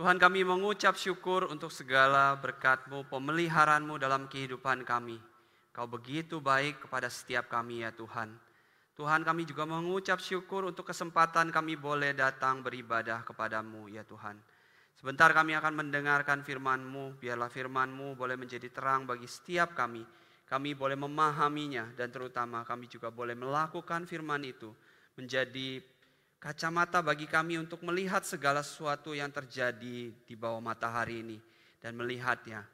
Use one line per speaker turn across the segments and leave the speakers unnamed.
Tuhan kami mengucap syukur untuk segala berkat-Mu, pemeliharaanmu dalam kehidupan kami. Kau begitu baik kepada setiap kami ya Tuhan. Tuhan kami juga mengucap syukur untuk kesempatan kami boleh datang beribadah kepadamu ya Tuhan. Sebentar kami akan mendengarkan firman-Mu, biarlah firman-Mu boleh menjadi terang bagi setiap kami. Kami boleh memahaminya dan terutama kami juga boleh melakukan firman itu menjadi kacamata bagi kami untuk melihat segala sesuatu yang terjadi di bawah matahari ini dan melihatnya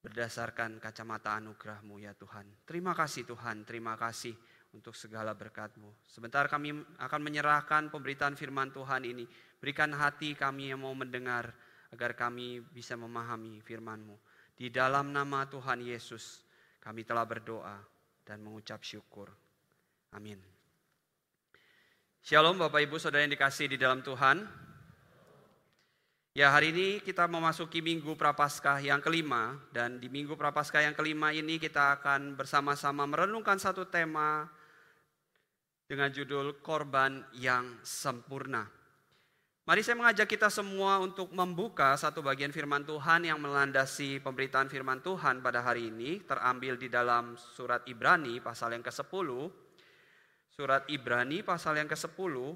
berdasarkan kacamata anugerahmu ya Tuhan. Terima kasih Tuhan, terima kasih untuk segala berkatmu. Sebentar kami akan menyerahkan pemberitaan firman Tuhan ini. Berikan hati kami yang mau mendengar agar kami bisa memahami firman-Mu. Di dalam nama Tuhan Yesus kami telah berdoa dan mengucap syukur. Amin. Shalom Bapak Ibu Saudara yang dikasih di dalam Tuhan. Ya hari ini kita memasuki Minggu Prapaskah yang kelima dan di Minggu Prapaskah yang kelima ini kita akan bersama-sama merenungkan satu tema dengan judul Korban yang Sempurna. Mari saya mengajak kita semua untuk membuka satu bagian firman Tuhan yang melandasi pemberitaan firman Tuhan pada hari ini terambil di dalam surat Ibrani pasal yang ke-10 Surat Ibrani pasal yang ke-10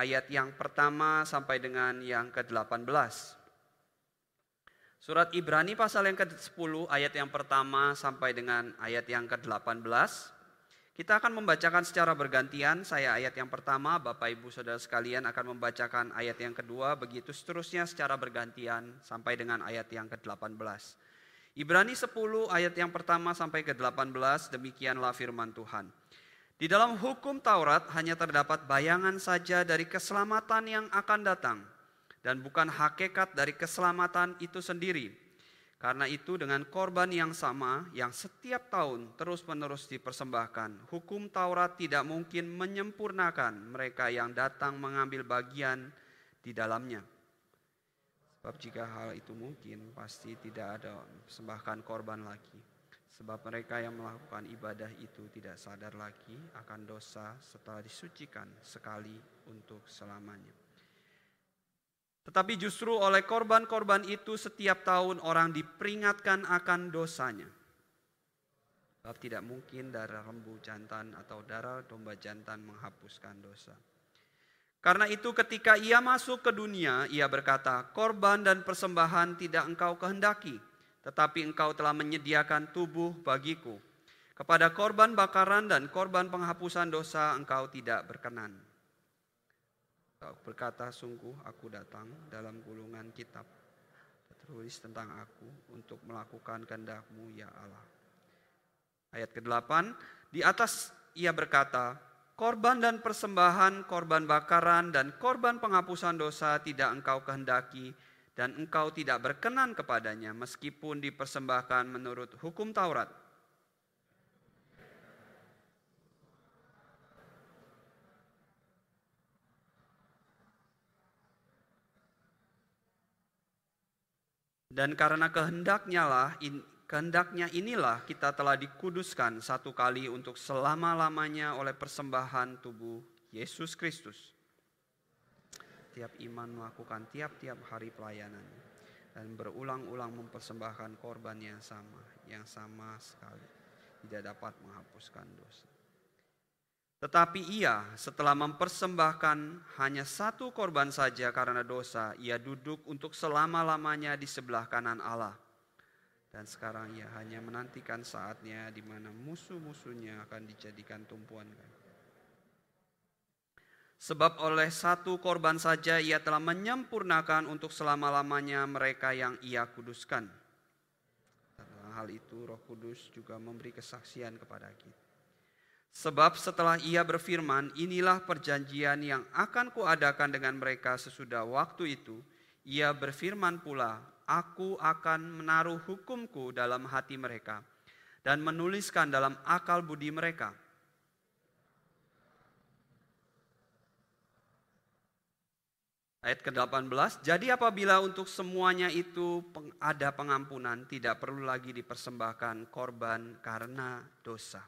ayat yang pertama sampai dengan yang ke-18. Surat Ibrani pasal yang ke-10 ayat yang pertama sampai dengan ayat yang ke-18. Kita akan membacakan secara bergantian. Saya ayat yang pertama, Bapak Ibu Saudara sekalian akan membacakan ayat yang kedua, begitu seterusnya secara bergantian sampai dengan ayat yang ke-18. Ibrani 10 ayat yang pertama sampai ke-18, demikianlah firman Tuhan. Di dalam hukum Taurat hanya terdapat bayangan saja dari keselamatan yang akan datang dan bukan hakikat dari keselamatan itu sendiri. Karena itu dengan korban yang sama yang setiap tahun terus-menerus dipersembahkan, hukum Taurat tidak mungkin menyempurnakan mereka yang datang mengambil bagian di dalamnya. Sebab jika hal itu mungkin, pasti tidak ada persembahkan korban lagi. Sebab mereka yang melakukan ibadah itu tidak sadar lagi akan dosa setelah disucikan sekali untuk selamanya. Tetapi justru oleh korban-korban itu setiap tahun orang diperingatkan akan dosanya. Sebab tidak mungkin darah lembu jantan atau darah domba jantan menghapuskan dosa. Karena itu ketika ia masuk ke dunia, ia berkata, korban dan persembahan tidak engkau kehendaki, tetapi engkau telah menyediakan tubuh bagiku. Kepada korban bakaran dan korban penghapusan dosa engkau tidak berkenan. Engkau berkata, sungguh aku datang dalam gulungan kitab. Tertulis tentang aku untuk melakukan kehendakmu ya Allah. Ayat ke-8, di atas ia berkata, korban dan persembahan, korban bakaran dan korban penghapusan dosa tidak engkau kehendaki, dan engkau tidak berkenan kepadanya meskipun dipersembahkan menurut hukum Taurat. Dan karena kehendaknya lah, kehendaknya inilah kita telah dikuduskan satu kali untuk selama-lamanya oleh persembahan tubuh Yesus Kristus tiap iman melakukan tiap-tiap hari pelayanan dan berulang-ulang mempersembahkan korban yang sama, yang sama sekali tidak dapat menghapuskan dosa. Tetapi ia setelah mempersembahkan hanya satu korban saja karena dosa, ia duduk untuk selama-lamanya di sebelah kanan Allah. Dan sekarang ia hanya menantikan saatnya di mana musuh-musuhnya akan dijadikan tumpuan. Sebab oleh satu korban saja ia telah menyempurnakan untuk selama-lamanya mereka yang ia kuduskan. Dalam hal itu roh kudus juga memberi kesaksian kepada kita. Sebab setelah ia berfirman, inilah perjanjian yang akan kuadakan dengan mereka sesudah waktu itu. Ia berfirman pula, aku akan menaruh hukumku dalam hati mereka dan menuliskan dalam akal budi mereka Ayat ke-18, jadi apabila untuk semuanya itu ada pengampunan, tidak perlu lagi dipersembahkan korban karena dosa.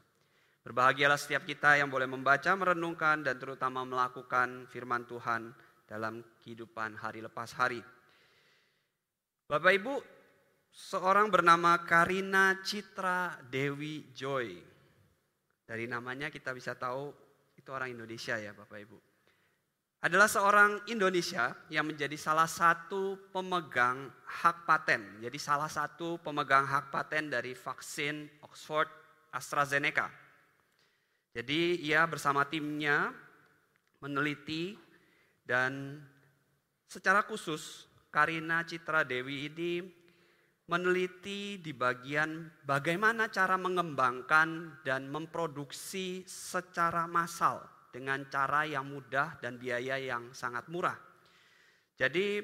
Berbahagialah setiap kita yang boleh membaca, merenungkan, dan terutama melakukan firman Tuhan dalam kehidupan hari lepas hari. Bapak Ibu, seorang bernama Karina Citra Dewi Joy. Dari namanya kita bisa tahu itu orang Indonesia ya Bapak Ibu. Adalah seorang Indonesia yang menjadi salah satu pemegang hak paten. Jadi salah satu pemegang hak paten dari vaksin Oxford AstraZeneca. Jadi ia bersama timnya meneliti dan secara khusus Karina Citra Dewi ini meneliti di bagian bagaimana cara mengembangkan dan memproduksi secara massal dengan cara yang mudah dan biaya yang sangat murah. Jadi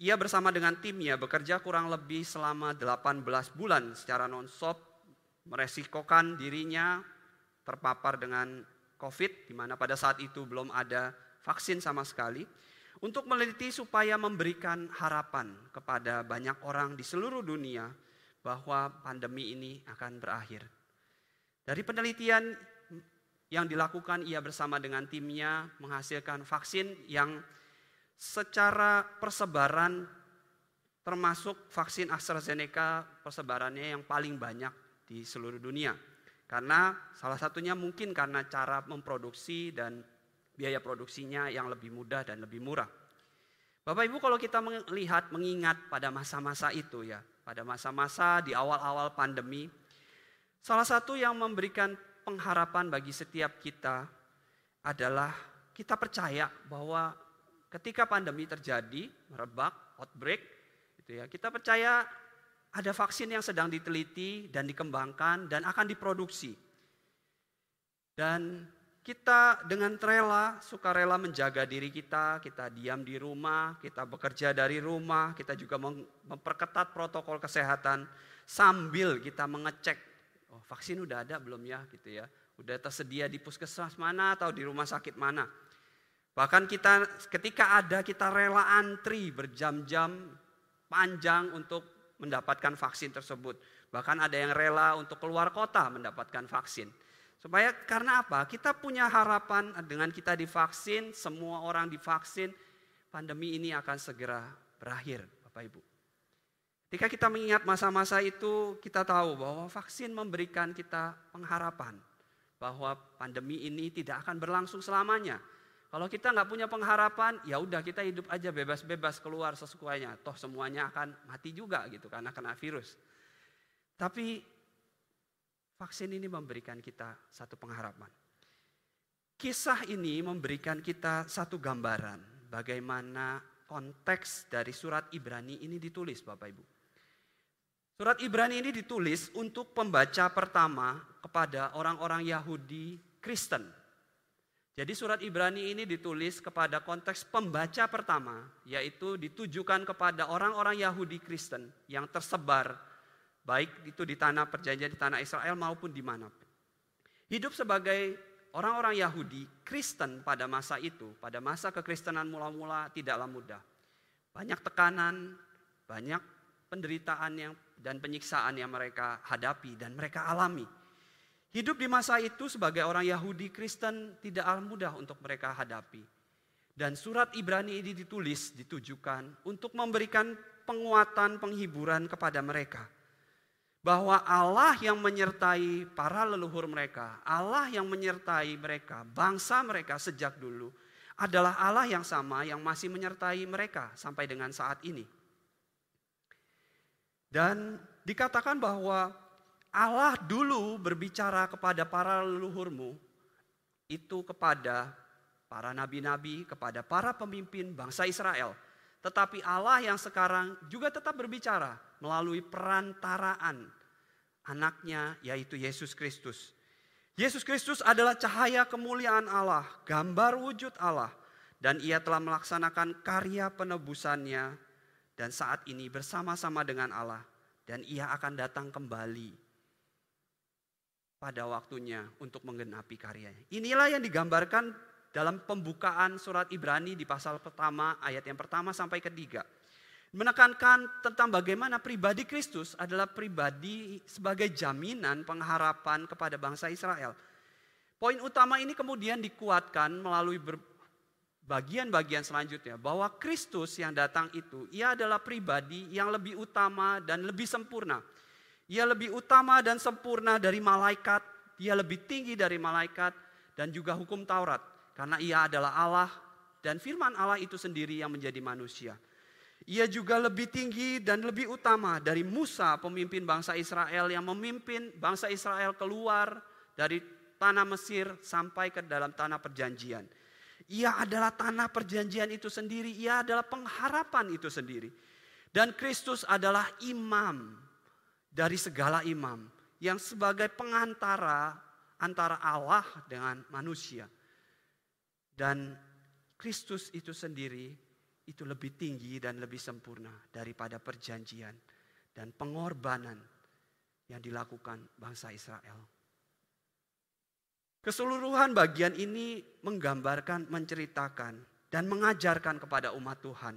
ia bersama dengan timnya bekerja kurang lebih selama 18 bulan secara non-stop meresikokan dirinya terpapar dengan COVID di mana pada saat itu belum ada vaksin sama sekali untuk meneliti supaya memberikan harapan kepada banyak orang di seluruh dunia bahwa pandemi ini akan berakhir. Dari penelitian yang dilakukan ia bersama dengan timnya menghasilkan vaksin yang secara persebaran termasuk vaksin AstraZeneca persebarannya yang paling banyak di seluruh dunia. Karena salah satunya mungkin karena cara memproduksi dan biaya produksinya yang lebih mudah dan lebih murah. Bapak Ibu kalau kita melihat mengingat pada masa-masa itu ya, pada masa-masa di awal-awal pandemi, salah satu yang memberikan pengharapan bagi setiap kita adalah kita percaya bahwa ketika pandemi terjadi, merebak, outbreak, itu ya, kita percaya ada vaksin yang sedang diteliti dan dikembangkan dan akan diproduksi. Dan kita dengan rela, suka rela menjaga diri kita, kita diam di rumah, kita bekerja dari rumah, kita juga memperketat protokol kesehatan sambil kita mengecek, oh vaksin udah ada belum ya gitu ya, udah tersedia di puskesmas mana atau di rumah sakit mana. Bahkan kita ketika ada kita rela antri berjam-jam panjang untuk mendapatkan vaksin tersebut. Bahkan ada yang rela untuk keluar kota mendapatkan vaksin. Supaya karena apa? Kita punya harapan dengan kita divaksin, semua orang divaksin, pandemi ini akan segera berakhir, Bapak Ibu. Ketika kita mengingat masa-masa itu, kita tahu bahwa vaksin memberikan kita pengharapan bahwa pandemi ini tidak akan berlangsung selamanya. Kalau kita nggak punya pengharapan, ya udah kita hidup aja bebas-bebas keluar sesuainya. Toh semuanya akan mati juga gitu karena kena virus. Tapi Vaksin ini memberikan kita satu pengharapan. Kisah ini memberikan kita satu gambaran bagaimana konteks dari surat Ibrani ini ditulis Bapak Ibu. Surat Ibrani ini ditulis untuk pembaca pertama kepada orang-orang Yahudi Kristen. Jadi surat Ibrani ini ditulis kepada konteks pembaca pertama, yaitu ditujukan kepada orang-orang Yahudi Kristen yang tersebar Baik itu di tanah perjanjian, di tanah Israel maupun di mana. Hidup sebagai orang-orang Yahudi, Kristen pada masa itu, pada masa kekristenan mula-mula tidaklah mudah. Banyak tekanan, banyak penderitaan yang dan penyiksaan yang mereka hadapi dan mereka alami. Hidup di masa itu sebagai orang Yahudi Kristen tidak mudah untuk mereka hadapi. Dan surat Ibrani ini ditulis, ditujukan untuk memberikan penguatan, penghiburan kepada mereka bahwa Allah yang menyertai para leluhur mereka, Allah yang menyertai mereka, bangsa mereka sejak dulu adalah Allah yang sama yang masih menyertai mereka sampai dengan saat ini. Dan dikatakan bahwa Allah dulu berbicara kepada para leluhurmu itu kepada para nabi-nabi, kepada para pemimpin bangsa Israel. Tetapi Allah yang sekarang juga tetap berbicara melalui perantaraan anaknya yaitu Yesus Kristus. Yesus Kristus adalah cahaya kemuliaan Allah, gambar wujud Allah. Dan ia telah melaksanakan karya penebusannya dan saat ini bersama-sama dengan Allah. Dan ia akan datang kembali pada waktunya untuk menggenapi karyanya. Inilah yang digambarkan dalam pembukaan surat Ibrani di pasal pertama, ayat yang pertama sampai ketiga menekankan tentang bagaimana pribadi Kristus adalah pribadi sebagai jaminan pengharapan kepada bangsa Israel. Poin utama ini kemudian dikuatkan melalui bagian-bagian selanjutnya bahwa Kristus yang datang itu ia adalah pribadi yang lebih utama dan lebih sempurna. Ia lebih utama dan sempurna dari malaikat, ia lebih tinggi dari malaikat dan juga hukum Taurat karena ia adalah Allah dan firman Allah itu sendiri yang menjadi manusia. Ia juga lebih tinggi dan lebih utama dari Musa, pemimpin bangsa Israel yang memimpin bangsa Israel keluar dari tanah Mesir sampai ke dalam tanah perjanjian. Ia adalah tanah perjanjian itu sendiri, ia adalah pengharapan itu sendiri. Dan Kristus adalah imam dari segala imam yang sebagai pengantara antara Allah dengan manusia. Dan Kristus itu sendiri itu lebih tinggi dan lebih sempurna daripada perjanjian dan pengorbanan yang dilakukan bangsa Israel. Keseluruhan bagian ini menggambarkan, menceritakan, dan mengajarkan kepada umat Tuhan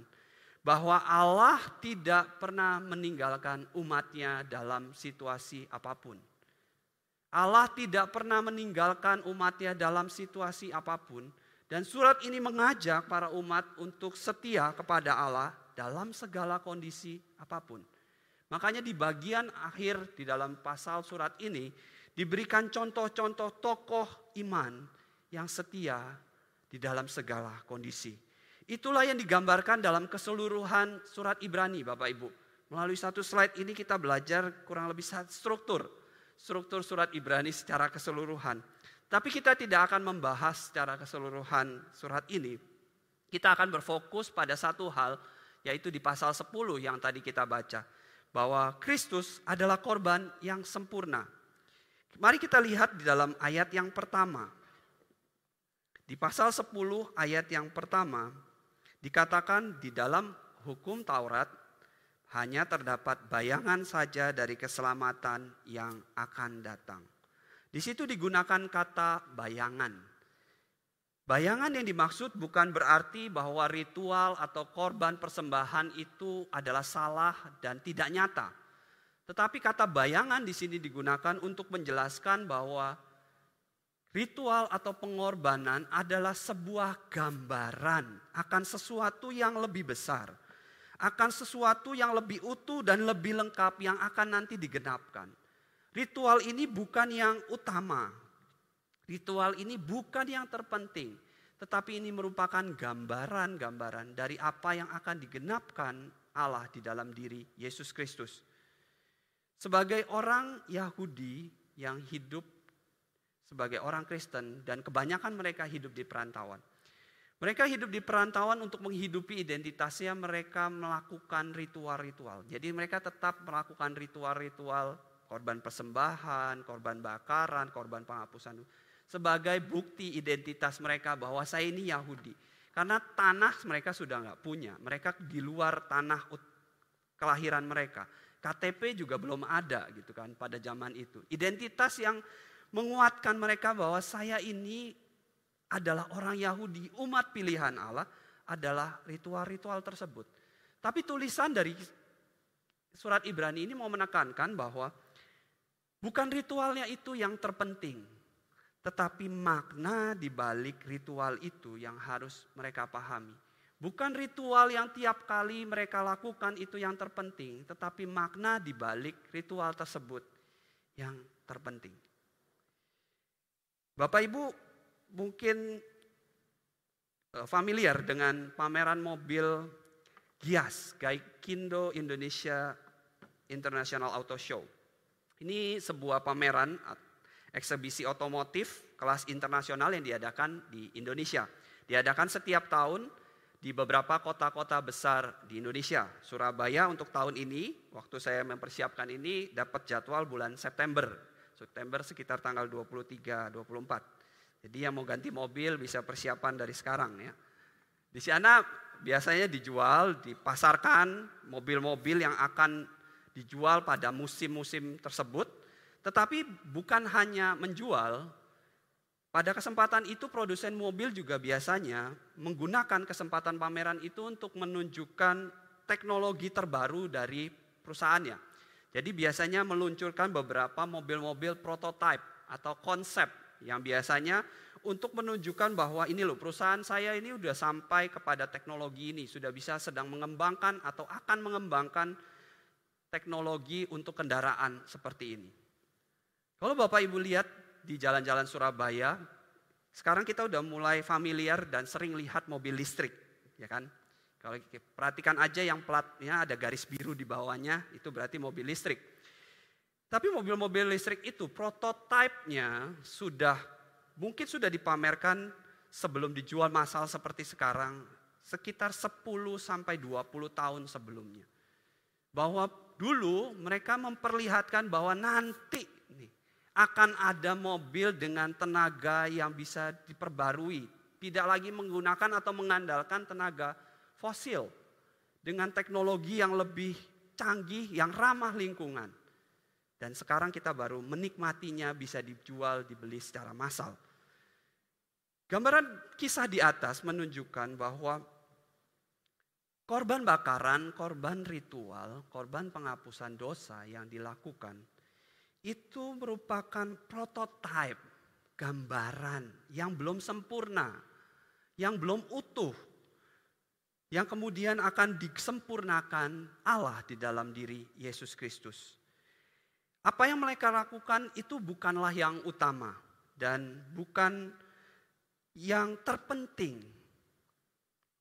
bahwa Allah tidak pernah meninggalkan umatnya dalam situasi apa pun. Allah tidak pernah meninggalkan umatnya dalam situasi apa pun dan surat ini mengajak para umat untuk setia kepada Allah dalam segala kondisi apa pun. Makanya di bagian akhir di dalam pasal surat ini diberikan contoh-contoh tokoh iman yang setia di dalam segala kondisi. Itulah yang digambarkan dalam keseluruhan surat Ibrani Bapak Ibu. Melalui satu slide ini kita belajar kurang lebih struktur. Struktur surat Ibrani secara keseluruhan. Tapi kita tidak akan membahas secara keseluruhan surat ini. Kita akan berfokus pada satu hal, yaitu di pasal 10 yang tadi kita baca. Bahwa Kristus adalah korban yang sempurna. Mari kita lihat di dalam ayat yang pertama. Di pasal 10 ayat yang pertama, dikatakan di dalam hukum Taurat hanya terdapat bayangan saja dari keselamatan yang akan datang. Di situ digunakan kata bayangan. Bayangan yang dimaksud bukan berarti bahwa ritual atau korban persembahan itu adalah salah dan tidak nyata. Tetapi kata bayangan di sini digunakan untuk menjelaskan bahwa ritual atau pengorbanan adalah sebuah gambaran akan sesuatu yang lebih besar, akan sesuatu yang lebih utuh dan lebih lengkap yang akan nanti digenapkan. Ritual ini bukan yang utama. Ritual ini bukan yang terpenting. Tetapi ini merupakan gambaran-gambaran dari apa yang akan digenapkan Allah di dalam diri Yesus Kristus. Sebagai orang Yahudi yang hidup sebagai orang Kristen dan kebanyakan mereka hidup di perantauan. Mereka hidup di perantauan untuk menghidupi identitasnya mereka melakukan ritual-ritual. Jadi mereka tetap melakukan ritual-ritual korban persembahan, korban bakaran, korban penghapusan sebagai bukti identitas mereka bahwa saya ini Yahudi. Karena tanah mereka sudah nggak punya, mereka di luar tanah kelahiran mereka. KTP juga belum ada gitu kan pada zaman itu. Identitas yang menguatkan mereka bahwa saya ini adalah orang Yahudi, umat pilihan Allah adalah ritual-ritual tersebut. Tapi tulisan dari surat Ibrani ini mau menekankan bahwa Bukan ritualnya itu yang terpenting, tetapi makna di balik ritual itu yang harus mereka pahami. Bukan ritual yang tiap kali mereka lakukan itu yang terpenting, tetapi makna di balik ritual tersebut yang terpenting. Bapak Ibu mungkin eh, familiar dengan pameran mobil Gias, Gaikindo Indonesia International Auto Show. Ini sebuah pameran eksebisi otomotif kelas internasional yang diadakan di Indonesia. Diadakan setiap tahun di beberapa kota-kota besar di Indonesia. Surabaya untuk tahun ini, waktu saya mempersiapkan ini dapat jadwal bulan September. September sekitar tanggal 23, 24. Jadi yang mau ganti mobil bisa persiapan dari sekarang ya. Di sana biasanya dijual, dipasarkan mobil-mobil yang akan dijual pada musim-musim tersebut, tetapi bukan hanya menjual, pada kesempatan itu produsen mobil juga biasanya menggunakan kesempatan pameran itu untuk menunjukkan teknologi terbaru dari perusahaannya. Jadi biasanya meluncurkan beberapa mobil-mobil prototipe atau konsep yang biasanya untuk menunjukkan bahwa ini loh perusahaan saya ini sudah sampai kepada teknologi ini, sudah bisa sedang mengembangkan atau akan mengembangkan teknologi untuk kendaraan seperti ini. Kalau Bapak Ibu lihat di jalan-jalan Surabaya, sekarang kita udah mulai familiar dan sering lihat mobil listrik, ya kan? Kalau perhatikan aja yang platnya ada garis biru di bawahnya, itu berarti mobil listrik. Tapi mobil-mobil listrik itu prototipenya sudah mungkin sudah dipamerkan sebelum dijual massal seperti sekarang sekitar 10 sampai 20 tahun sebelumnya. Bahwa dulu mereka memperlihatkan bahwa nanti akan ada mobil dengan tenaga yang bisa diperbarui, tidak lagi menggunakan atau mengandalkan tenaga fosil dengan teknologi yang lebih canggih, yang ramah lingkungan. Dan sekarang kita baru menikmatinya bisa dijual, dibeli secara massal. Gambaran kisah di atas menunjukkan bahwa korban bakaran, korban ritual, korban penghapusan dosa yang dilakukan itu merupakan prototipe, gambaran yang belum sempurna, yang belum utuh yang kemudian akan disempurnakan Allah di dalam diri Yesus Kristus. Apa yang mereka lakukan itu bukanlah yang utama dan bukan yang terpenting.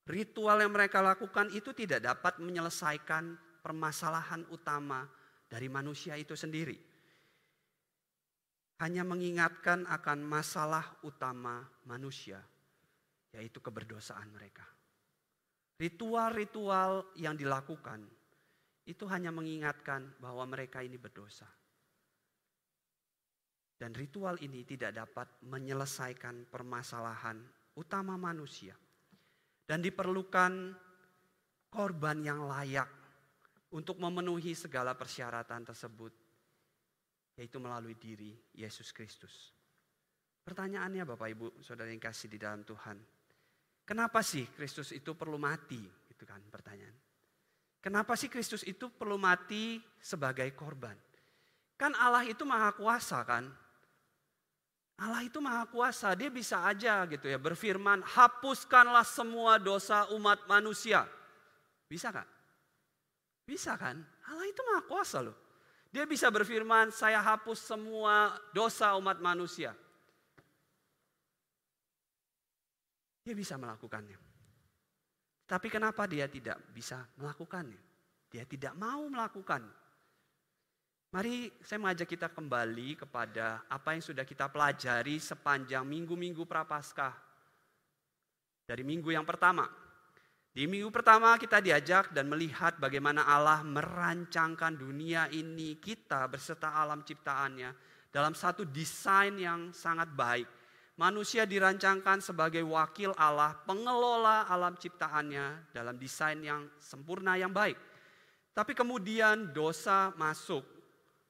Ritual yang mereka lakukan itu tidak dapat menyelesaikan permasalahan utama dari manusia itu sendiri. Hanya mengingatkan akan masalah utama manusia, yaitu keberdosaan mereka. Ritual-ritual yang dilakukan itu hanya mengingatkan bahwa mereka ini berdosa. Dan ritual ini tidak dapat menyelesaikan permasalahan utama manusia. Dan diperlukan korban yang layak untuk memenuhi segala persyaratan tersebut. Yaitu melalui diri Yesus Kristus. Pertanyaannya Bapak Ibu Saudara yang kasih di dalam Tuhan. Kenapa sih Kristus itu perlu mati? Itu kan pertanyaan. Kenapa sih Kristus itu perlu mati sebagai korban? Kan Allah itu maha kuasa kan? Allah itu maha kuasa, dia bisa aja gitu ya berfirman, hapuskanlah semua dosa umat manusia. Bisa kan? Bisa kan? Allah itu maha kuasa loh. Dia bisa berfirman, saya hapus semua dosa umat manusia. Dia bisa melakukannya. Tapi kenapa dia tidak bisa melakukannya? Dia tidak mau melakukan. Mari saya mengajak kita kembali kepada apa yang sudah kita pelajari sepanjang minggu-minggu prapaskah. Dari minggu yang pertama. Di minggu pertama kita diajak dan melihat bagaimana Allah merancangkan dunia ini kita berserta alam ciptaannya dalam satu desain yang sangat baik Manusia dirancangkan sebagai wakil Allah, pengelola alam ciptaannya dalam desain yang sempurna yang baik. Tapi kemudian dosa masuk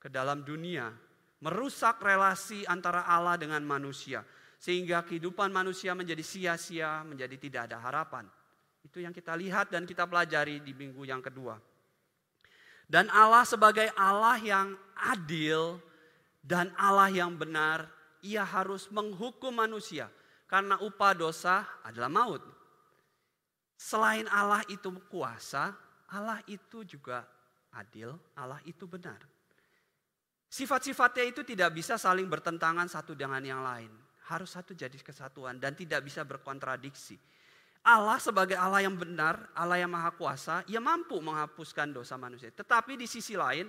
ke dalam dunia, merusak relasi antara Allah dengan manusia. Sehingga kehidupan manusia menjadi sia-sia, menjadi tidak ada harapan. Itu yang kita lihat dan kita pelajari di minggu yang kedua. Dan Allah sebagai Allah yang adil dan Allah yang benar ia harus menghukum manusia karena upah dosa adalah maut. Selain Allah itu kuasa, Allah itu juga adil, Allah itu benar. Sifat-sifatnya itu tidak bisa saling bertentangan satu dengan yang lain. Harus satu jadi kesatuan dan tidak bisa berkontradiksi. Allah sebagai Allah yang benar, Allah yang maha kuasa, ia mampu menghapuskan dosa manusia. Tetapi di sisi lain,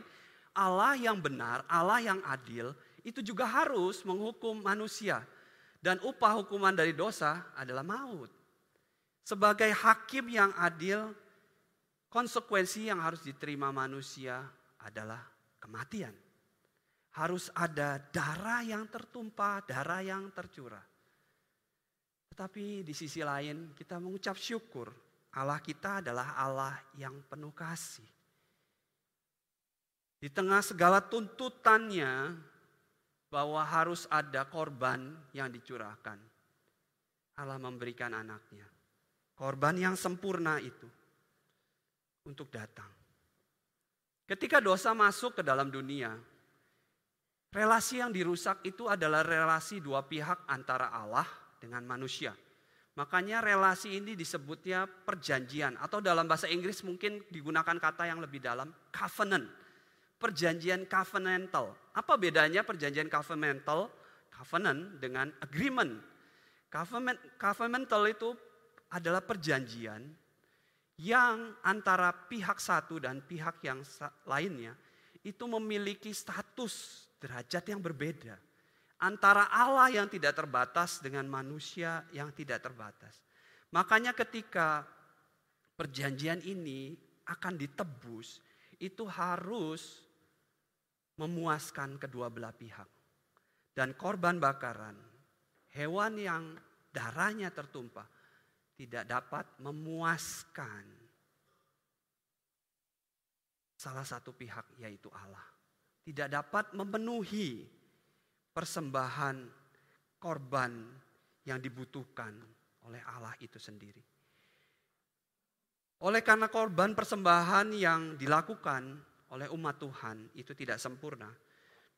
Allah yang benar, Allah yang adil, itu juga harus menghukum manusia. Dan upah hukuman dari dosa adalah maut. Sebagai hakim yang adil, konsekuensi yang harus diterima manusia adalah kematian. Harus ada darah yang tertumpah, darah yang tercurah. Tetapi di sisi lain kita mengucap syukur Allah kita adalah Allah yang penuh kasih. Di tengah segala tuntutannya, bahwa harus ada korban yang dicurahkan. Allah memberikan anaknya. Korban yang sempurna itu untuk datang. Ketika dosa masuk ke dalam dunia, relasi yang dirusak itu adalah relasi dua pihak antara Allah dengan manusia. Makanya relasi ini disebutnya perjanjian atau dalam bahasa Inggris mungkin digunakan kata yang lebih dalam covenant. Perjanjian covenantal. Apa bedanya perjanjian covenantal, covenant dengan agreement? Covenant, covenantal itu adalah perjanjian yang antara pihak satu dan pihak yang lainnya itu memiliki status derajat yang berbeda. Antara Allah yang tidak terbatas dengan manusia yang tidak terbatas. Makanya ketika perjanjian ini akan ditebus, itu harus memuaskan kedua belah pihak. Dan korban bakaran, hewan yang darahnya tertumpah, tidak dapat memuaskan salah satu pihak yaitu Allah. Tidak dapat memenuhi persembahan korban yang dibutuhkan oleh Allah itu sendiri. Oleh karena korban persembahan yang dilakukan oleh umat Tuhan itu tidak sempurna,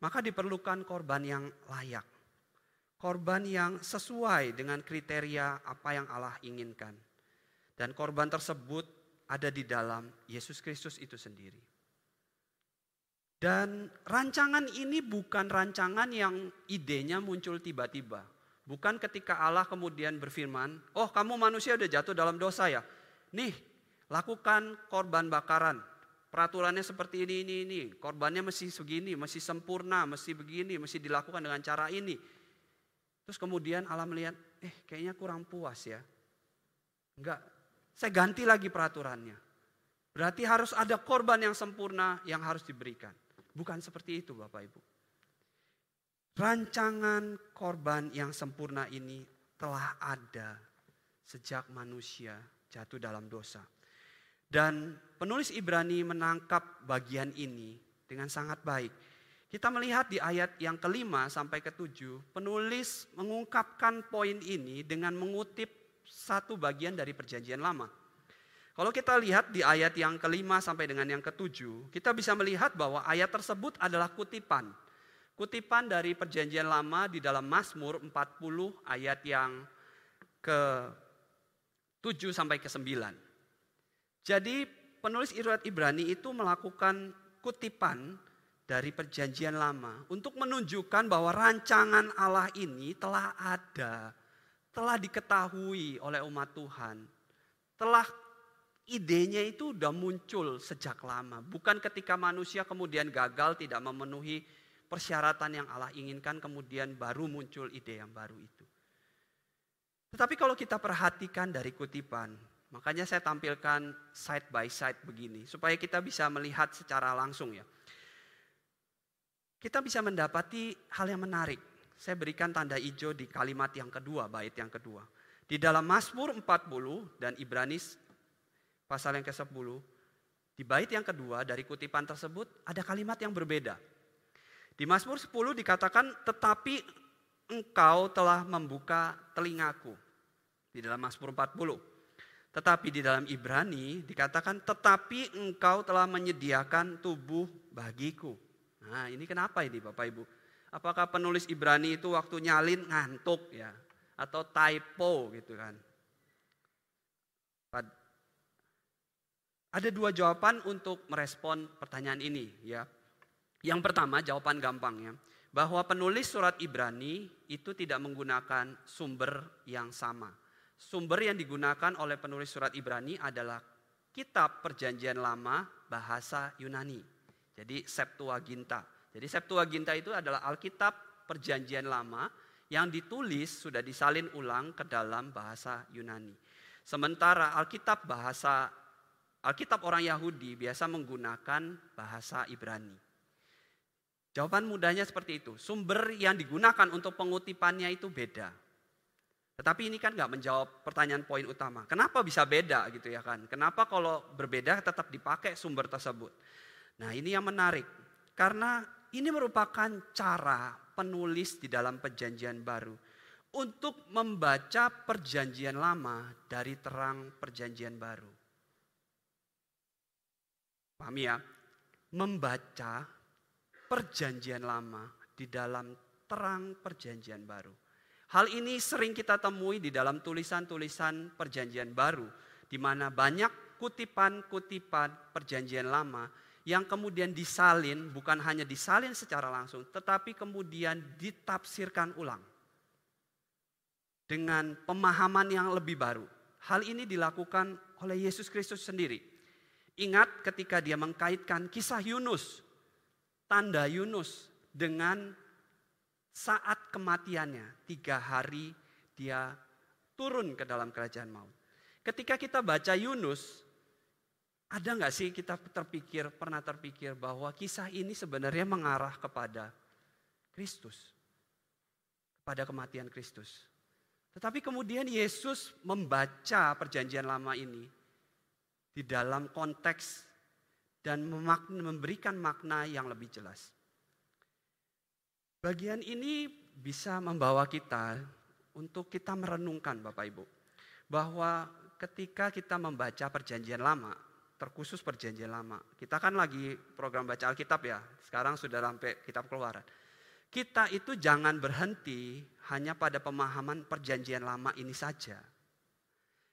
maka diperlukan korban yang layak korban yang sesuai dengan kriteria apa yang Allah inginkan. Dan korban tersebut ada di dalam Yesus Kristus itu sendiri. Dan rancangan ini bukan rancangan yang idenya muncul tiba-tiba. Bukan ketika Allah kemudian berfirman, oh kamu manusia udah jatuh dalam dosa ya. Nih, lakukan korban bakaran. Peraturannya seperti ini, ini, ini. Korbannya mesti segini, mesti sempurna, mesti begini, mesti dilakukan dengan cara ini Terus kemudian Allah melihat, eh kayaknya kurang puas ya. Enggak, saya ganti lagi peraturannya. Berarti harus ada korban yang sempurna yang harus diberikan. Bukan seperti itu Bapak Ibu. Rancangan korban yang sempurna ini telah ada sejak manusia jatuh dalam dosa. Dan penulis Ibrani menangkap bagian ini dengan sangat baik. Kita melihat di ayat yang kelima sampai ketujuh, penulis mengungkapkan poin ini dengan mengutip satu bagian dari perjanjian lama. Kalau kita lihat di ayat yang kelima sampai dengan yang ketujuh, kita bisa melihat bahwa ayat tersebut adalah kutipan. Kutipan dari perjanjian lama di dalam Mazmur 40 ayat yang ke 7 sampai ke 9. Jadi penulis Irat Ibrani itu melakukan kutipan dari perjanjian lama untuk menunjukkan bahwa rancangan Allah ini telah ada, telah diketahui oleh umat Tuhan. Telah idenya itu sudah muncul sejak lama, bukan ketika manusia kemudian gagal tidak memenuhi persyaratan yang Allah inginkan kemudian baru muncul ide yang baru itu. Tetapi kalau kita perhatikan dari kutipan, makanya saya tampilkan side by side begini supaya kita bisa melihat secara langsung ya kita bisa mendapati hal yang menarik. Saya berikan tanda hijau di kalimat yang kedua, bait yang kedua. Di dalam Mazmur 40 dan Ibrani pasal yang ke-10, di bait yang kedua dari kutipan tersebut ada kalimat yang berbeda. Di Mazmur 10 dikatakan, tetapi engkau telah membuka telingaku. Di dalam Mazmur 40. Tetapi di dalam Ibrani dikatakan, tetapi engkau telah menyediakan tubuh bagiku. Nah ini kenapa ini Bapak Ibu? Apakah penulis Ibrani itu waktu nyalin ngantuk ya? Atau typo gitu kan? Ada dua jawaban untuk merespon pertanyaan ini ya. Yang pertama jawaban gampangnya bahwa penulis surat Ibrani itu tidak menggunakan sumber yang sama. Sumber yang digunakan oleh penulis surat Ibrani adalah kitab perjanjian lama bahasa Yunani. Jadi Septuaginta. Jadi Septuaginta itu adalah Alkitab Perjanjian Lama yang ditulis sudah disalin ulang ke dalam bahasa Yunani. Sementara Alkitab bahasa Alkitab orang Yahudi biasa menggunakan bahasa Ibrani. Jawaban mudahnya seperti itu. Sumber yang digunakan untuk pengutipannya itu beda. Tetapi ini kan nggak menjawab pertanyaan poin utama. Kenapa bisa beda gitu ya kan? Kenapa kalau berbeda tetap dipakai sumber tersebut? Nah ini yang menarik. Karena ini merupakan cara penulis di dalam perjanjian baru. Untuk membaca perjanjian lama dari terang perjanjian baru. Paham ya? Membaca perjanjian lama di dalam terang perjanjian baru. Hal ini sering kita temui di dalam tulisan-tulisan Perjanjian Baru, di mana banyak kutipan-kutipan Perjanjian Lama yang kemudian disalin, bukan hanya disalin secara langsung, tetapi kemudian ditafsirkan ulang dengan pemahaman yang lebih baru. Hal ini dilakukan oleh Yesus Kristus sendiri. Ingat ketika dia mengkaitkan kisah Yunus, tanda Yunus dengan saat kematiannya, tiga hari dia turun ke dalam kerajaan maut. Ketika kita baca Yunus, ada nggak sih kita terpikir, pernah terpikir bahwa kisah ini sebenarnya mengarah kepada Kristus, kepada kematian Kristus. Tetapi kemudian Yesus membaca perjanjian lama ini di dalam konteks dan memberikan makna yang lebih jelas. Bagian ini bisa membawa kita untuk kita merenungkan Bapak Ibu. Bahwa ketika kita membaca perjanjian lama, terkhusus perjanjian lama. Kita kan lagi program baca Alkitab ya, sekarang sudah sampai kitab keluaran. Kita itu jangan berhenti hanya pada pemahaman perjanjian lama ini saja.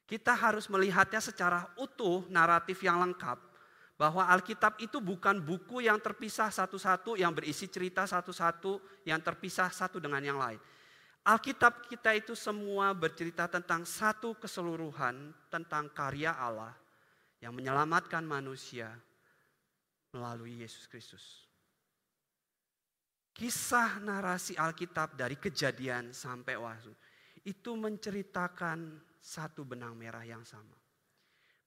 Kita harus melihatnya secara utuh, naratif yang lengkap. Bahwa Alkitab itu bukan buku yang terpisah satu-satu, yang berisi cerita satu-satu, yang terpisah satu dengan yang lain. Alkitab kita itu semua bercerita tentang satu keseluruhan, tentang karya Allah yang menyelamatkan manusia melalui Yesus Kristus. Kisah narasi Alkitab dari kejadian sampai wahyu itu menceritakan satu benang merah yang sama.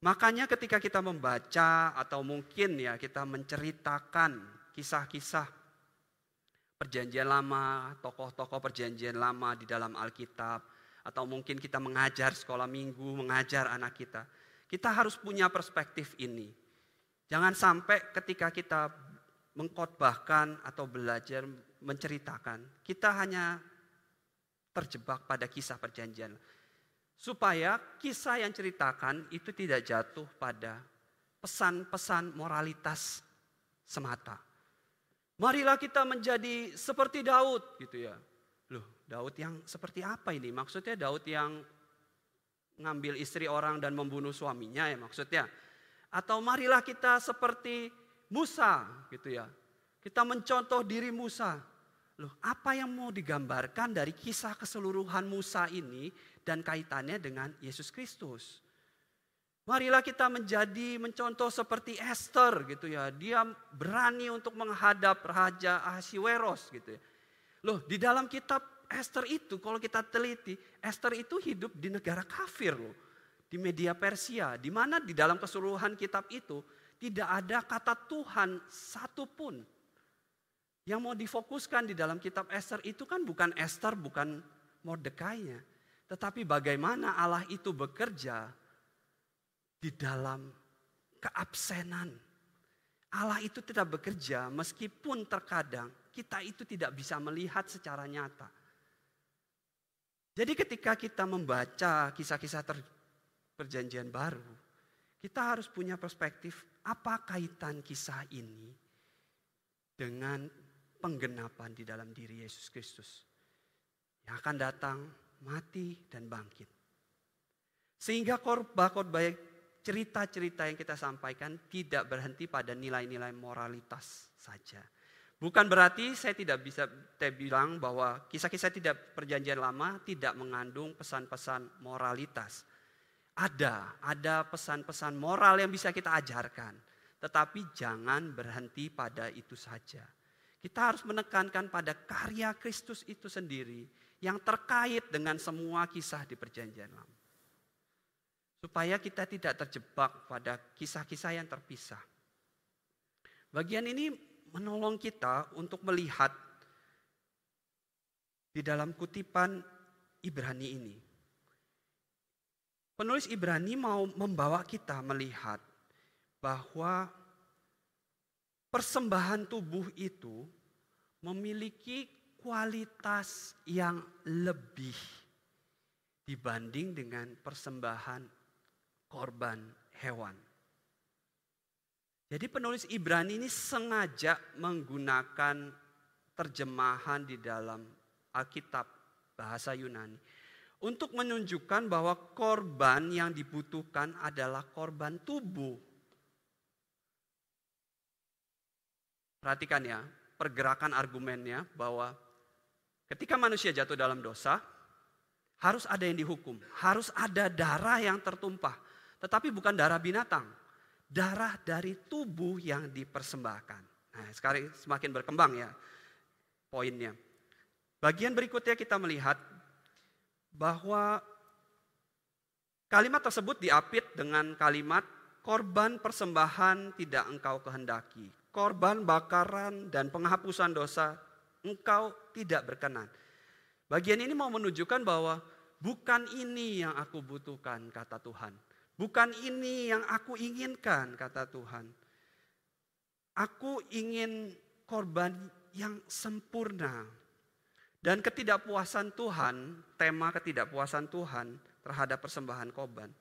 Makanya ketika kita membaca atau mungkin ya kita menceritakan kisah-kisah perjanjian lama, tokoh-tokoh perjanjian lama di dalam Alkitab, atau mungkin kita mengajar sekolah minggu, mengajar anak kita. Kita harus punya perspektif ini. Jangan sampai ketika kita mengkotbahkan atau belajar menceritakan, kita hanya terjebak pada kisah perjanjian. Supaya kisah yang ceritakan itu tidak jatuh pada pesan-pesan moralitas semata. Marilah kita menjadi seperti Daud gitu ya. Loh, Daud yang seperti apa ini? Maksudnya Daud yang ngambil istri orang dan membunuh suaminya ya maksudnya. Atau marilah kita seperti Musa gitu ya. Kita mencontoh diri Musa. Loh, apa yang mau digambarkan dari kisah keseluruhan Musa ini dan kaitannya dengan Yesus Kristus? Marilah kita menjadi mencontoh seperti Esther gitu ya. Dia berani untuk menghadap Raja Ahasiweros gitu ya. Loh, di dalam kitab Esther itu kalau kita teliti, Esther itu hidup di negara kafir loh. Di media Persia, di mana di dalam keseluruhan kitab itu tidak ada kata Tuhan satupun. Yang mau difokuskan di dalam kitab Esther itu kan bukan Esther, bukan Mordekainya. Tetapi bagaimana Allah itu bekerja di dalam keabsenan. Allah itu tidak bekerja meskipun terkadang kita itu tidak bisa melihat secara nyata. Jadi ketika kita membaca kisah-kisah perjanjian baru, kita harus punya perspektif apa kaitan kisah ini dengan penggenapan di dalam diri Yesus Kristus. Yang akan datang, mati, dan bangkit. Sehingga khotbah-khotbah cerita-cerita yang kita sampaikan tidak berhenti pada nilai-nilai moralitas saja. Bukan berarti saya tidak bisa saya bilang bahwa kisah-kisah tidak perjanjian lama tidak mengandung pesan-pesan moralitas. Ada, ada pesan-pesan moral yang bisa kita ajarkan. Tetapi jangan berhenti pada itu saja. Kita harus menekankan pada karya Kristus itu sendiri yang terkait dengan semua kisah di perjanjian lama. Supaya kita tidak terjebak pada kisah-kisah yang terpisah. Bagian ini menolong kita untuk melihat di dalam kutipan Ibrani ini. Penulis Ibrani mau membawa kita melihat bahwa persembahan tubuh itu memiliki kualitas yang lebih dibanding dengan persembahan korban hewan. Jadi penulis Ibrani ini sengaja menggunakan terjemahan di dalam Alkitab bahasa Yunani. Untuk menunjukkan bahwa korban yang dibutuhkan adalah korban tubuh. Perhatikan ya, pergerakan argumennya bahwa ketika manusia jatuh dalam dosa, harus ada yang dihukum, harus ada darah yang tertumpah. Tetapi bukan darah binatang, darah dari tubuh yang dipersembahkan. Nah, sekarang semakin berkembang ya poinnya. Bagian berikutnya kita melihat bahwa kalimat tersebut diapit dengan kalimat korban persembahan tidak engkau kehendaki. Korban bakaran dan penghapusan dosa engkau tidak berkenan. Bagian ini mau menunjukkan bahwa bukan ini yang aku butuhkan kata Tuhan. Bukan ini yang aku inginkan kata Tuhan. Aku ingin korban yang sempurna. Dan ketidakpuasan Tuhan, tema ketidakpuasan Tuhan terhadap persembahan korban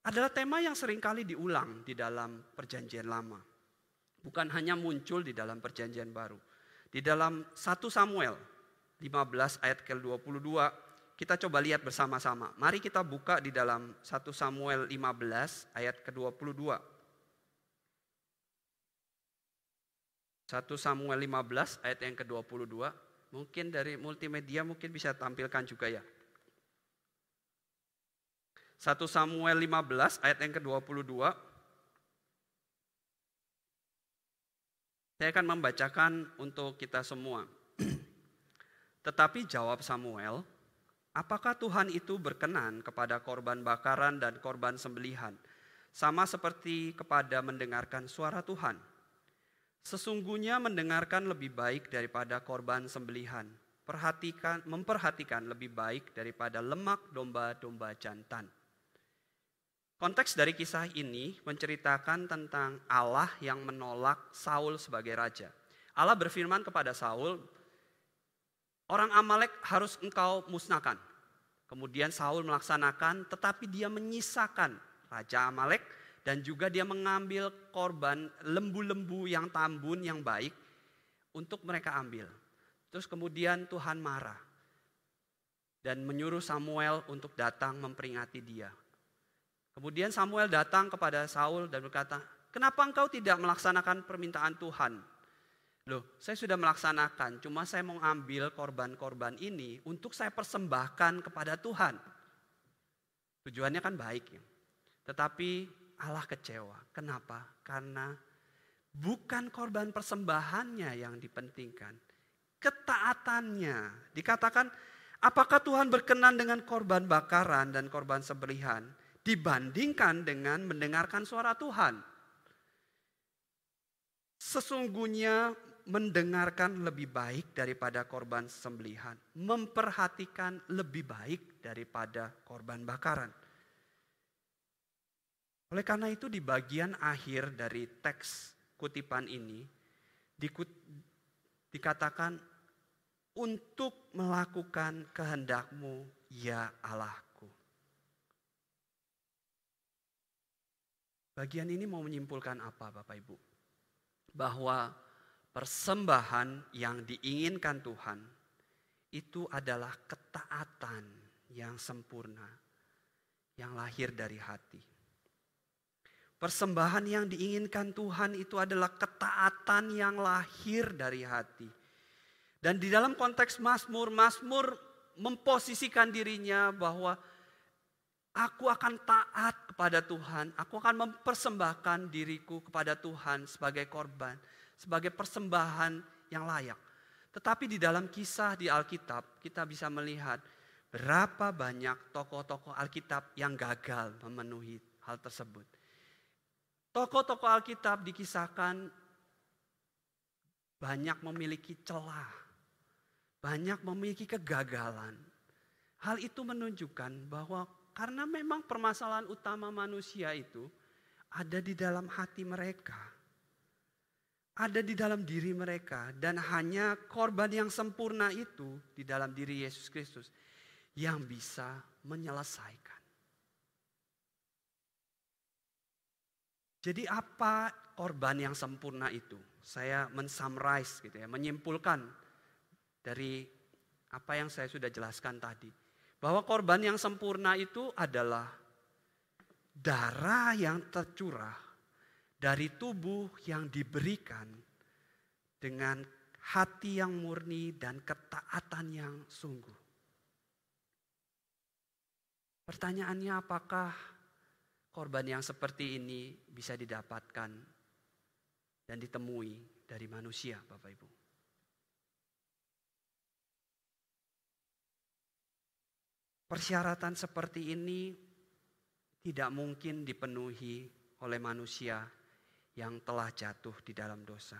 adalah tema yang sering kali diulang di dalam perjanjian lama. Bukan hanya muncul di dalam perjanjian baru. Di dalam 1 Samuel 15 ayat ke-22 kita coba lihat bersama-sama. Mari kita buka di dalam 1 Samuel 15 ayat ke-22. 1 Samuel 15 ayat yang ke-22. Mungkin dari multimedia mungkin bisa tampilkan juga ya. 1 Samuel 15 ayat yang ke-22. Saya akan membacakan untuk kita semua. Tetapi jawab Samuel, apakah Tuhan itu berkenan kepada korban bakaran dan korban sembelihan, sama seperti kepada mendengarkan suara Tuhan? Sesungguhnya mendengarkan lebih baik daripada korban sembelihan. Perhatikan, memperhatikan lebih baik daripada lemak domba-domba jantan. Konteks dari kisah ini menceritakan tentang Allah yang menolak Saul sebagai raja. Allah berfirman kepada Saul, orang Amalek harus engkau musnahkan. Kemudian Saul melaksanakan, tetapi dia menyisakan Raja Amalek dan juga dia mengambil korban lembu-lembu yang tambun yang baik untuk mereka ambil. Terus kemudian Tuhan marah dan menyuruh Samuel untuk datang memperingati dia. Kemudian Samuel datang kepada Saul dan berkata, "Kenapa engkau tidak melaksanakan permintaan Tuhan?" Loh, saya sudah melaksanakan, cuma saya mau ambil korban-korban ini untuk saya persembahkan kepada Tuhan. Tujuannya kan baik ya. Tetapi Allah kecewa. Kenapa? Karena bukan korban persembahannya yang dipentingkan. Ketaatannya. Dikatakan, apakah Tuhan berkenan dengan korban bakaran dan korban sembelihan dibandingkan dengan mendengarkan suara Tuhan? Sesungguhnya mendengarkan lebih baik daripada korban sembelihan, memperhatikan lebih baik daripada korban bakaran. Oleh karena itu di bagian akhir dari teks kutipan ini dikut, dikatakan untuk melakukan kehendakmu ya Allahku. Bagian ini mau menyimpulkan apa Bapak Ibu? Bahwa persembahan yang diinginkan Tuhan itu adalah ketaatan yang sempurna yang lahir dari hati. Persembahan yang diinginkan Tuhan itu adalah ketaatan yang lahir dari hati. Dan di dalam konteks Mazmur, Mazmur memposisikan dirinya bahwa aku akan taat kepada Tuhan, aku akan mempersembahkan diriku kepada Tuhan sebagai korban, sebagai persembahan yang layak. Tetapi di dalam kisah di Alkitab kita bisa melihat berapa banyak tokoh-tokoh Alkitab yang gagal memenuhi hal tersebut. Tokoh-tokoh Alkitab dikisahkan banyak memiliki celah, banyak memiliki kegagalan. Hal itu menunjukkan bahwa karena memang permasalahan utama manusia itu ada di dalam hati mereka. Ada di dalam diri mereka dan hanya korban yang sempurna itu di dalam diri Yesus Kristus yang bisa menyelesaikan. Jadi apa korban yang sempurna itu? Saya mensummarize gitu ya, menyimpulkan dari apa yang saya sudah jelaskan tadi. Bahwa korban yang sempurna itu adalah darah yang tercurah dari tubuh yang diberikan dengan hati yang murni dan ketaatan yang sungguh. Pertanyaannya apakah korban yang seperti ini bisa didapatkan dan ditemui dari manusia Bapak Ibu? Persyaratan seperti ini tidak mungkin dipenuhi oleh manusia yang telah jatuh di dalam dosa.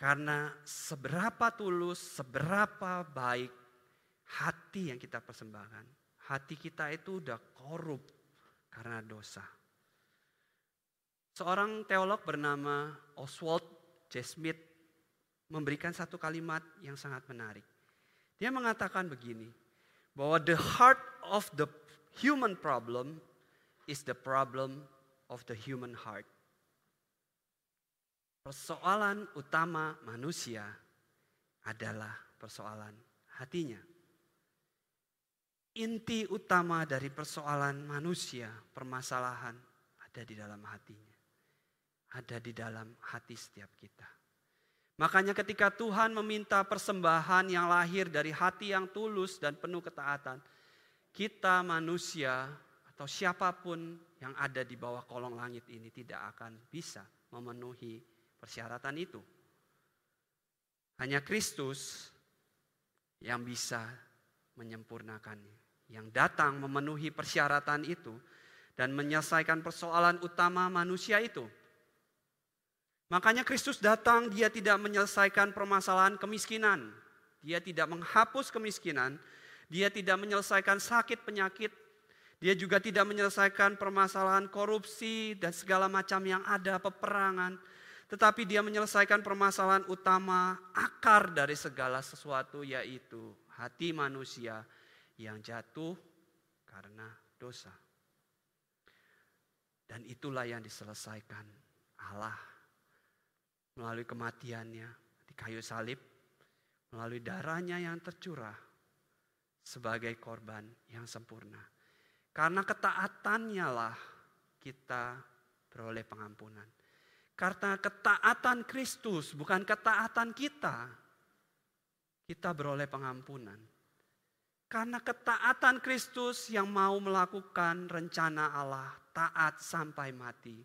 Karena seberapa tulus, seberapa baik hati yang kita persembahkan. Hati kita itu udah korup karena dosa. Seorang teolog bernama Oswald J. Smith memberikan satu kalimat yang sangat menarik. Dia mengatakan begini, bahwa the heart of the human problem is the problem of the human heart. Persoalan utama manusia adalah persoalan hatinya. Inti utama dari persoalan manusia, permasalahan ada di dalam hatinya. Ada di dalam hati setiap kita. Makanya ketika Tuhan meminta persembahan yang lahir dari hati yang tulus dan penuh ketaatan, kita manusia atau siapa pun yang ada di bawah kolong langit ini tidak akan bisa memenuhi persyaratan itu. Hanya Kristus yang bisa menyempurnakannya. Yang datang memenuhi persyaratan itu dan menyelesaikan persoalan utama manusia itu. Makanya Kristus datang, dia tidak menyelesaikan permasalahan kemiskinan. Dia tidak menghapus kemiskinan, dia tidak menyelesaikan sakit penyakit, dia juga tidak menyelesaikan permasalahan korupsi dan segala macam yang ada, peperangan tetapi dia menyelesaikan permasalahan utama akar dari segala sesuatu yaitu hati manusia yang jatuh karena dosa. Dan itulah yang diselesaikan Allah melalui kematiannya di kayu salib, melalui darahnya yang tercurah sebagai korban yang sempurna. Karena ketaatannya lah kita beroleh pengampunan. Karena ketaatan Kristus, bukan ketaatan kita, kita beroleh pengampunan. Karena ketaatan Kristus yang mau melakukan rencana Allah taat sampai mati,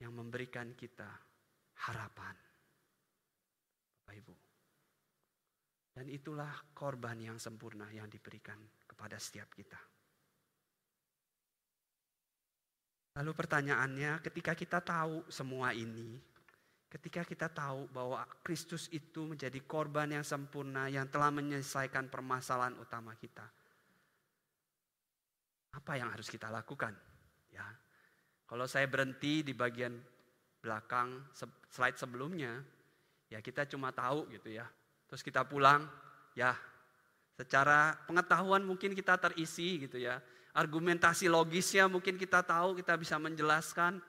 yang memberikan kita harapan. Bapak Ibu. Dan itulah korban yang sempurna yang diberikan kepada setiap kita. Lalu pertanyaannya, ketika kita tahu semua ini, ketika kita tahu bahwa Kristus itu menjadi korban yang sempurna yang telah menyelesaikan permasalahan utama kita, apa yang harus kita lakukan? Ya, kalau saya berhenti di bagian belakang slide sebelumnya, ya kita cuma tahu gitu ya. Terus kita pulang, ya secara pengetahuan mungkin kita terisi gitu ya argumentasi logisnya mungkin kita tahu, kita bisa menjelaskan.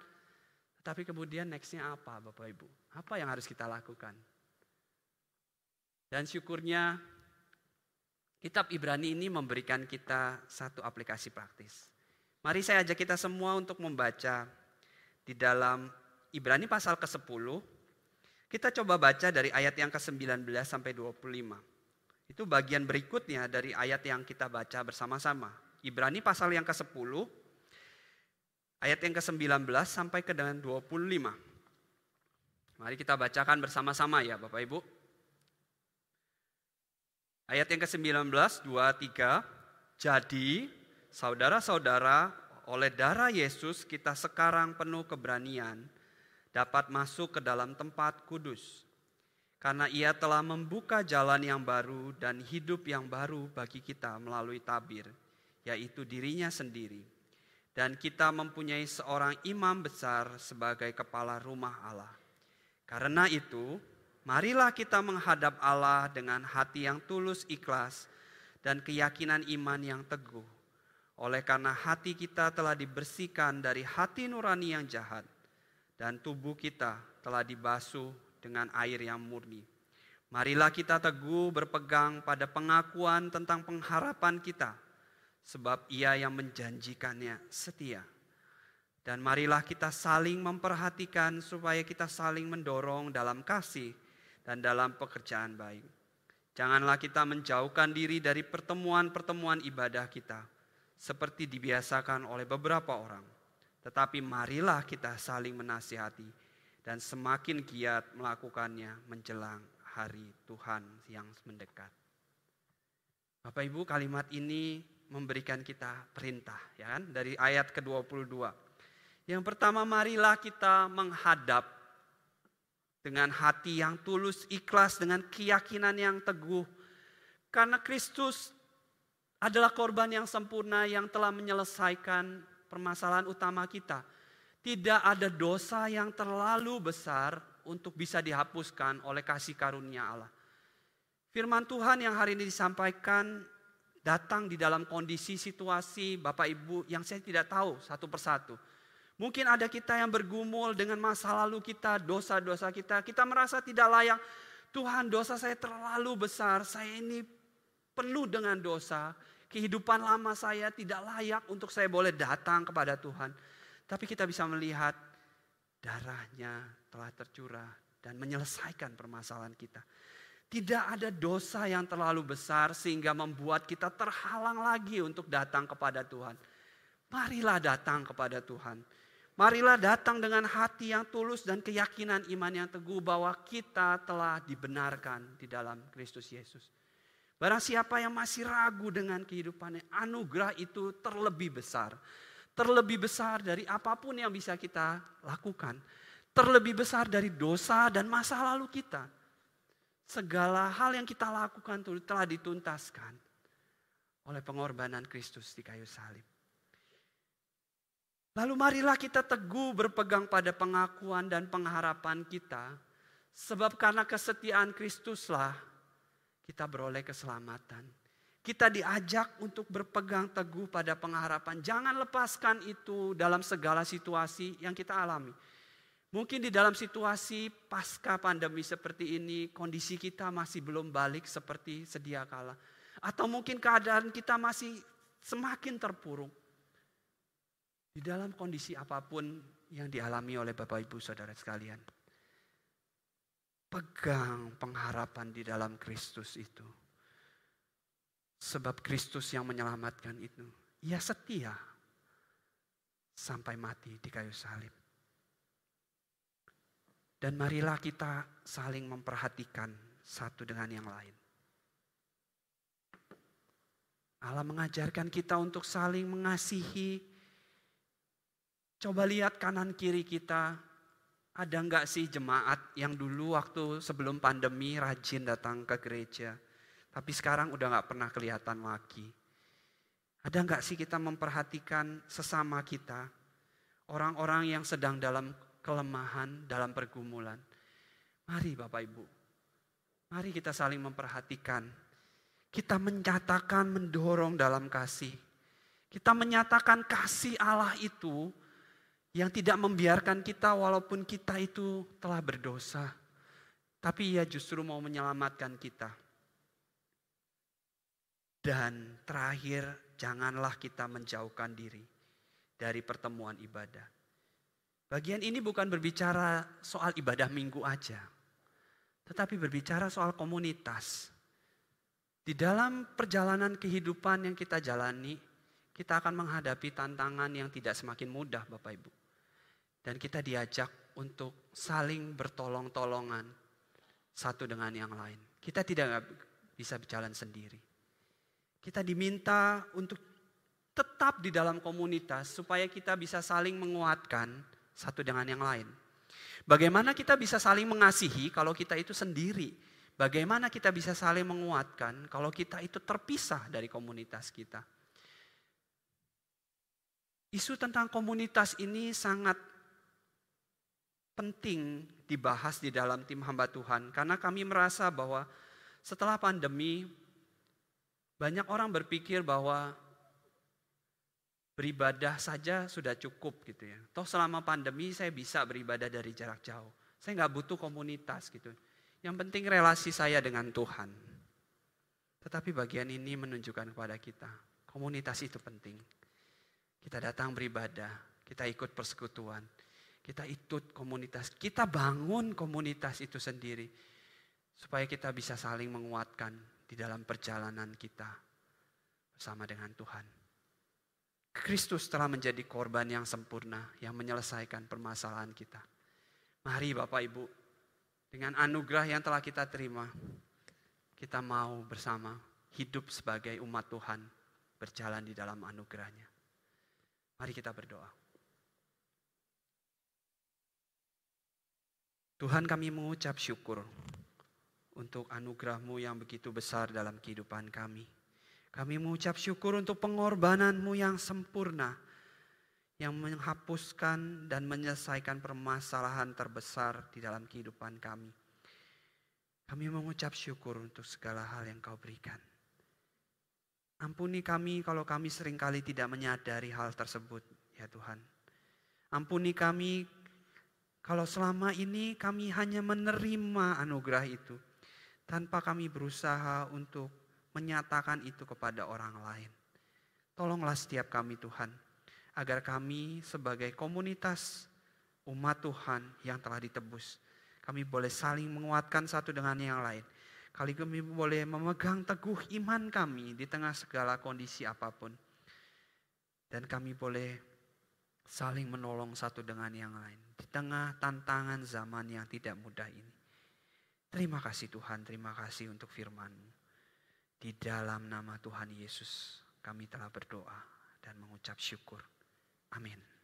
Tapi kemudian nextnya apa Bapak Ibu? Apa yang harus kita lakukan? Dan syukurnya kitab Ibrani ini memberikan kita satu aplikasi praktis. Mari saya ajak kita semua untuk membaca di dalam Ibrani pasal ke-10. Kita coba baca dari ayat yang ke-19 sampai 25. Itu bagian berikutnya dari ayat yang kita baca bersama-sama. Ibrani pasal yang ke-10 ayat yang ke-19 sampai ke dengan 25. Mari kita bacakan bersama-sama ya Bapak Ibu. Ayat yang ke-19, 2, 3. Jadi saudara-saudara oleh darah Yesus kita sekarang penuh keberanian dapat masuk ke dalam tempat kudus. Karena ia telah membuka jalan yang baru dan hidup yang baru bagi kita melalui tabir yaitu dirinya sendiri. Dan kita mempunyai seorang imam besar sebagai kepala rumah Allah. Karena itu, marilah kita menghadap Allah dengan hati yang tulus ikhlas dan keyakinan iman yang teguh. Oleh karena hati kita telah dibersihkan dari hati nurani yang jahat dan tubuh kita telah dibasuh dengan air yang murni. Marilah kita teguh berpegang pada pengakuan tentang pengharapan kita, sebab Ia yang menjanjikannya setia. Dan marilah kita saling memperhatikan supaya kita saling mendorong dalam kasih dan dalam pekerjaan baik. Janganlah kita menjauhkan diri dari pertemuan-pertemuan ibadah kita, seperti dibiasakan oleh beberapa orang. Tetapi marilah kita saling menasihati dan semakin giat melakukannya menjelang hari Tuhan yang mendekat. Bapak Ibu kalimat ini memberikan kita perintah ya kan dari ayat ke-22. Yang pertama marilah kita menghadap dengan hati yang tulus, ikhlas dengan keyakinan yang teguh. Karena Kristus adalah korban yang sempurna yang telah menyelesaikan permasalahan utama kita. Tidak ada dosa yang terlalu besar untuk bisa dihapuskan oleh kasih karunia Allah. Firman Tuhan yang hari ini disampaikan datang di dalam kondisi situasi Bapak Ibu yang saya tidak tahu satu persatu. Mungkin ada kita yang bergumul dengan masa lalu kita, dosa-dosa kita. Kita merasa tidak layak. Tuhan dosa saya terlalu besar. Saya ini penuh dengan dosa. Kehidupan lama saya tidak layak untuk saya boleh datang kepada Tuhan. Tapi kita bisa melihat darahnya telah tercurah dan menyelesaikan permasalahan kita. Tidak ada dosa yang terlalu besar sehingga membuat kita terhalang lagi untuk datang kepada Tuhan. Marilah datang kepada Tuhan. Marilah datang dengan hati yang tulus dan keyakinan iman yang teguh bahwa kita telah dibenarkan di dalam Kristus Yesus. Barang siapa yang masih ragu dengan kehidupannya, anugerah itu terlebih besar. Terlebih besar dari apa pun yang bisa kita lakukan terlebih besar dari dosa dan masa lalu kita. Segala hal yang kita lakukan telah dituntaskan oleh pengorbanan Kristus di kayu salib. Lalu marilah kita teguh berpegang pada pengakuan dan pengharapan kita. Sebab karena kesetiaan Kristuslah kita beroleh keselamatan. Kita diajak untuk berpegang teguh pada pengharapan. Jangan lepaskan itu dalam segala situasi yang kita alami. Mungkin di dalam situasi pasca pandemi seperti ini, kondisi kita masih belum balik seperti sedia kala. Atau mungkin keadaan kita masih semakin terpuruk. Di dalam kondisi apa pun yang dialami oleh Bapak Ibu Saudara sekalian. Pegang pengharapan di dalam Kristus itu. Sebab Kristus yang menyelamatkan itu. Ia setia sampai mati di kayu salib. Dan marilah kita saling memperhatikan satu dengan yang lain. Allah mengajarkan kita untuk saling mengasihi. Coba lihat kanan kiri kita. Ada enggak sih jemaat yang dulu waktu sebelum pandemi rajin datang ke gereja. Tapi sekarang udah enggak pernah kelihatan lagi. Ada enggak sih kita memperhatikan sesama kita. Orang-orang yang sedang dalam kelemahan, dalam pergumulan. Mari Bapak Ibu, mari kita saling memperhatikan. Kita menyatakan, mendorong dalam kasih. Kita menyatakan kasih Allah itu yang tidak membiarkan kita walaupun kita itu telah berdosa. Tapi ia justru mau menyelamatkan kita. Dan terakhir, janganlah kita menjauhkan diri dari pertemuan ibadah. Bagian ini bukan berbicara soal ibadah minggu aja, tetapi berbicara soal komunitas. Di dalam perjalanan kehidupan yang kita jalani, kita akan menghadapi tantangan yang tidak semakin mudah, Bapak Ibu. Dan kita diajak untuk saling bertolong-tolongan satu dengan yang lain. Kita tidak bisa berjalan sendiri. Kita diminta untuk tetap di dalam komunitas supaya kita bisa saling menguatkan satu dengan yang lain. Bagaimana kita bisa saling mengasihi kalau kita itu sendiri? Bagaimana kita bisa saling menguatkan kalau kita itu terpisah dari komunitas kita? Isu tentang komunitas ini sangat penting dibahas di dalam tim hamba Tuhan karena kami merasa bahwa setelah pandemi banyak orang berpikir bahwa beribadah saja sudah cukup gitu ya. Toh selama pandemi saya bisa beribadah dari jarak jauh. Saya nggak butuh komunitas gitu. Yang penting relasi saya dengan Tuhan. Tetapi bagian ini menunjukkan kepada kita, komunitas itu penting. Kita datang beribadah, kita ikut persekutuan, kita ikut komunitas, kita bangun komunitas itu sendiri. Supaya kita bisa saling menguatkan di dalam perjalanan kita bersama dengan Tuhan. Kristus telah menjadi korban yang sempurna yang menyelesaikan permasalahan kita. Mari Bapak Ibu, dengan anugerah yang telah kita terima, kita mau bersama hidup sebagai umat Tuhan berjalan di dalam anugerahnya. Mari kita berdoa. Tuhan kami mengucap syukur untuk anugerahmu yang begitu besar dalam kehidupan kami. Kami mengucap syukur untuk pengorbananmu yang sempurna yang menghapuskan dan menyelesaikan permasalahan terbesar di dalam kehidupan kami. Kami mengucap syukur untuk segala hal yang kau berikan. Ampuni kami kalau kami sering kali tidak menyadari hal tersebut, ya Tuhan. Ampuni kami kalau selama ini kami hanya menerima anugerah itu tanpa kami berusaha untuk menyatakan itu kepada orang lain. Tolonglah setiap kami Tuhan agar kami sebagai komunitas umat Tuhan yang telah ditebus, kami boleh saling menguatkan satu dengan yang lain. Kali kami boleh memegang teguh iman kami di tengah segala kondisi apa pun. Dan kami boleh saling menolong satu dengan yang lain. Di tengah tantangan zaman yang tidak mudah ini. Terima kasih Tuhan, terima kasih untuk firman-Mu. Di dalam nama Tuhan Yesus kami telah berdoa dan mengucap syukur. Amin.